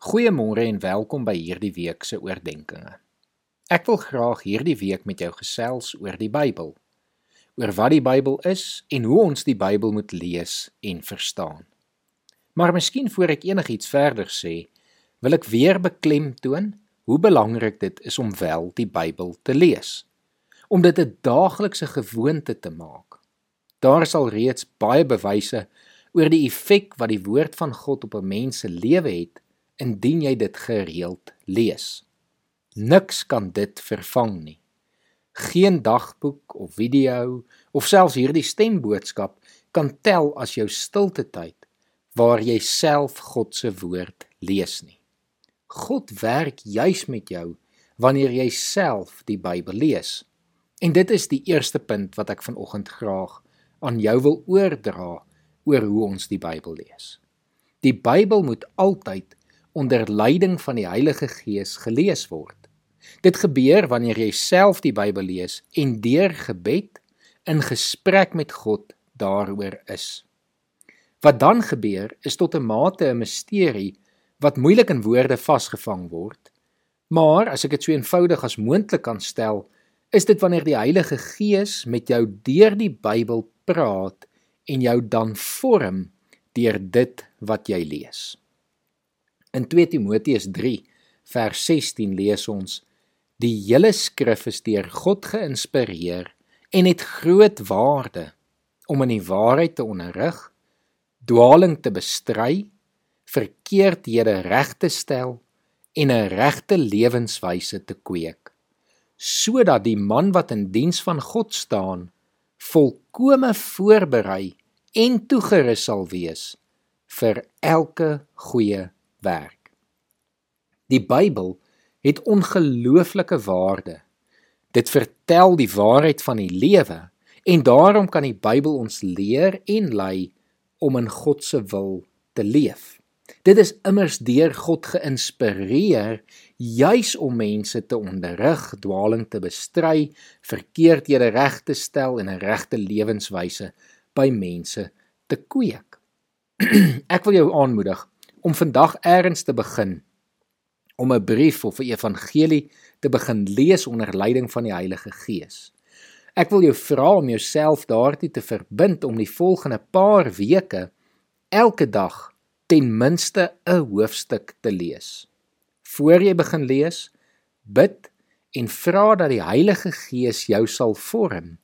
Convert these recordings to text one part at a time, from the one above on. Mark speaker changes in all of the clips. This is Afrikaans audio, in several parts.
Speaker 1: Goeiemôre en welkom by hierdie week se oordeenkings. Ek wil graag hierdie week met jou gesels oor die Bybel. Oor wat die Bybel is en hoe ons die Bybel moet lees en verstaan. Maar miskien voor ek enigiets verder sê, wil ek weer beklemtoon hoe belangrik dit is om wel die Bybel te lees. Om dit 'n daaglikse gewoonte te maak. Daar is al reeds baie bewyse oor die effek wat die woord van God op 'n mens se lewe het indien jy dit gereeld lees. Niks kan dit vervang nie. Geen dagboek of video of selfs hierdie stemboodskap kan tel as jou stilte tyd waar jy self God se woord lees nie. God werk juis met jou wanneer jy self die Bybel lees. En dit is die eerste punt wat ek vanoggend graag aan jou wil oordra oor hoe ons die Bybel lees. Die Bybel moet altyd onder leiding van die Heilige Gees gelees word. Dit gebeur wanneer jy self die Bybel lees en deur gebed in gesprek met God daaroor is. Wat dan gebeur is tot 'n mate 'n misterie wat moeilik in woorde vasgevang word. Maar as ek dit so eenvoudig as moontlik kan stel, is dit wanneer die Heilige Gees met jou deur die Bybel praat en jou dan vorm deur dit wat jy lees. In 2 Timoteus 3 vers 16 lees ons: Die hele skrif is deur God geïnspireer en het groot waarde om in die waarheid te onderrig, dwaling te bestry, verkeerdhede reg te stel en 'n regte lewenswyse te kweek, sodat die man wat in diens van God staan, volkome voorberei en toegerus sal wees vir elke goeie werk. Die Bybel het ongelooflike waarde. Dit vertel die waarheid van die lewe en daarom kan die Bybel ons leer en lei om in God se wil te leef. Dit is immers deur God geïnspireer juis om mense te onderrig, dwaling te bestry, verkeerdhede reg te stel en 'n regte lewenswyse by mense te kweek. Ek wil jou aanmoedig om vandag eers te begin om 'n brief of 'n evangelie te begin lees onder leiding van die Heilige Gees. Ek wil jou vra om jouself daartoe te verbind om die volgende paar weke elke dag ten minste 'n hoofstuk te lees. Voor jy begin lees, bid en vra dat die Heilige Gees jou sal vorm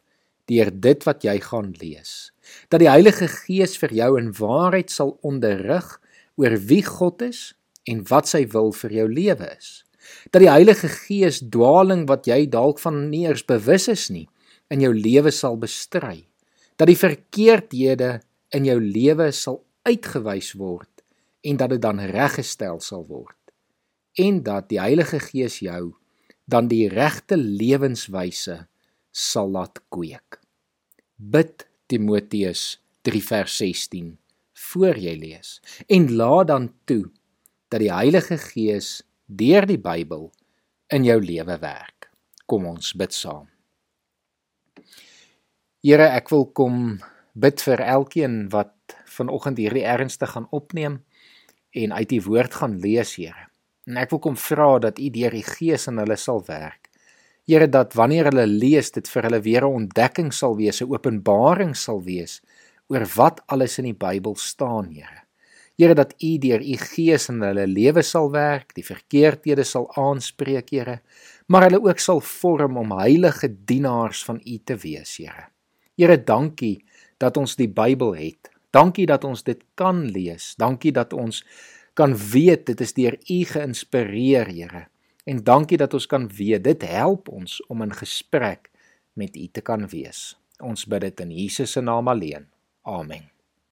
Speaker 1: deur dit wat jy gaan lees. Dat die Heilige Gees vir jou in waarheid sal onderrig oor wie God is en wat sy wil vir jou lewe is. Dat die Heilige Gees dwaling wat jy dalk van nie eers bewus is nie in jou lewe sal bestry. Dat die verkeerdhede in jou lewe sal uitgewys word en dat dit dan reggestel sal word. En dat die Heilige Gees jou dan die regte lewenswyse sal laat kweek. Bid Timoteus 3 vers 16 voor jy lees en laat dan toe dat die Heilige Gees deur die Bybel in jou lewe werk. Kom ons bid saam. Here, ek wil kom bid vir elkeen wat vanoggend hierdie ernstig gaan opneem en uit die woord gaan lees, Here. En ek wil kom vra dat U deur die Gees in hulle sal werk. Here, dat wanneer hulle lees, dit vir hulle weer 'n ontdekking sal wees, 'n openbaring sal wees oor wat alles in die Bybel staan, Here. Here dat U deur U Gees in hulle lewe sal werk, die verkeerdhede sal aanspreek, Here, maar hulle ook sal vorm om heilige dienaars van U te wees, Here. Here, dankie dat ons die Bybel het. Dankie dat ons dit kan lees. Dankie dat ons kan weet dit is deur U geïnspireer, Here. En dankie dat ons kan weet dit help ons om in gesprek met U te kan wees. Ons bid dit in Jesus se naam alleen. arming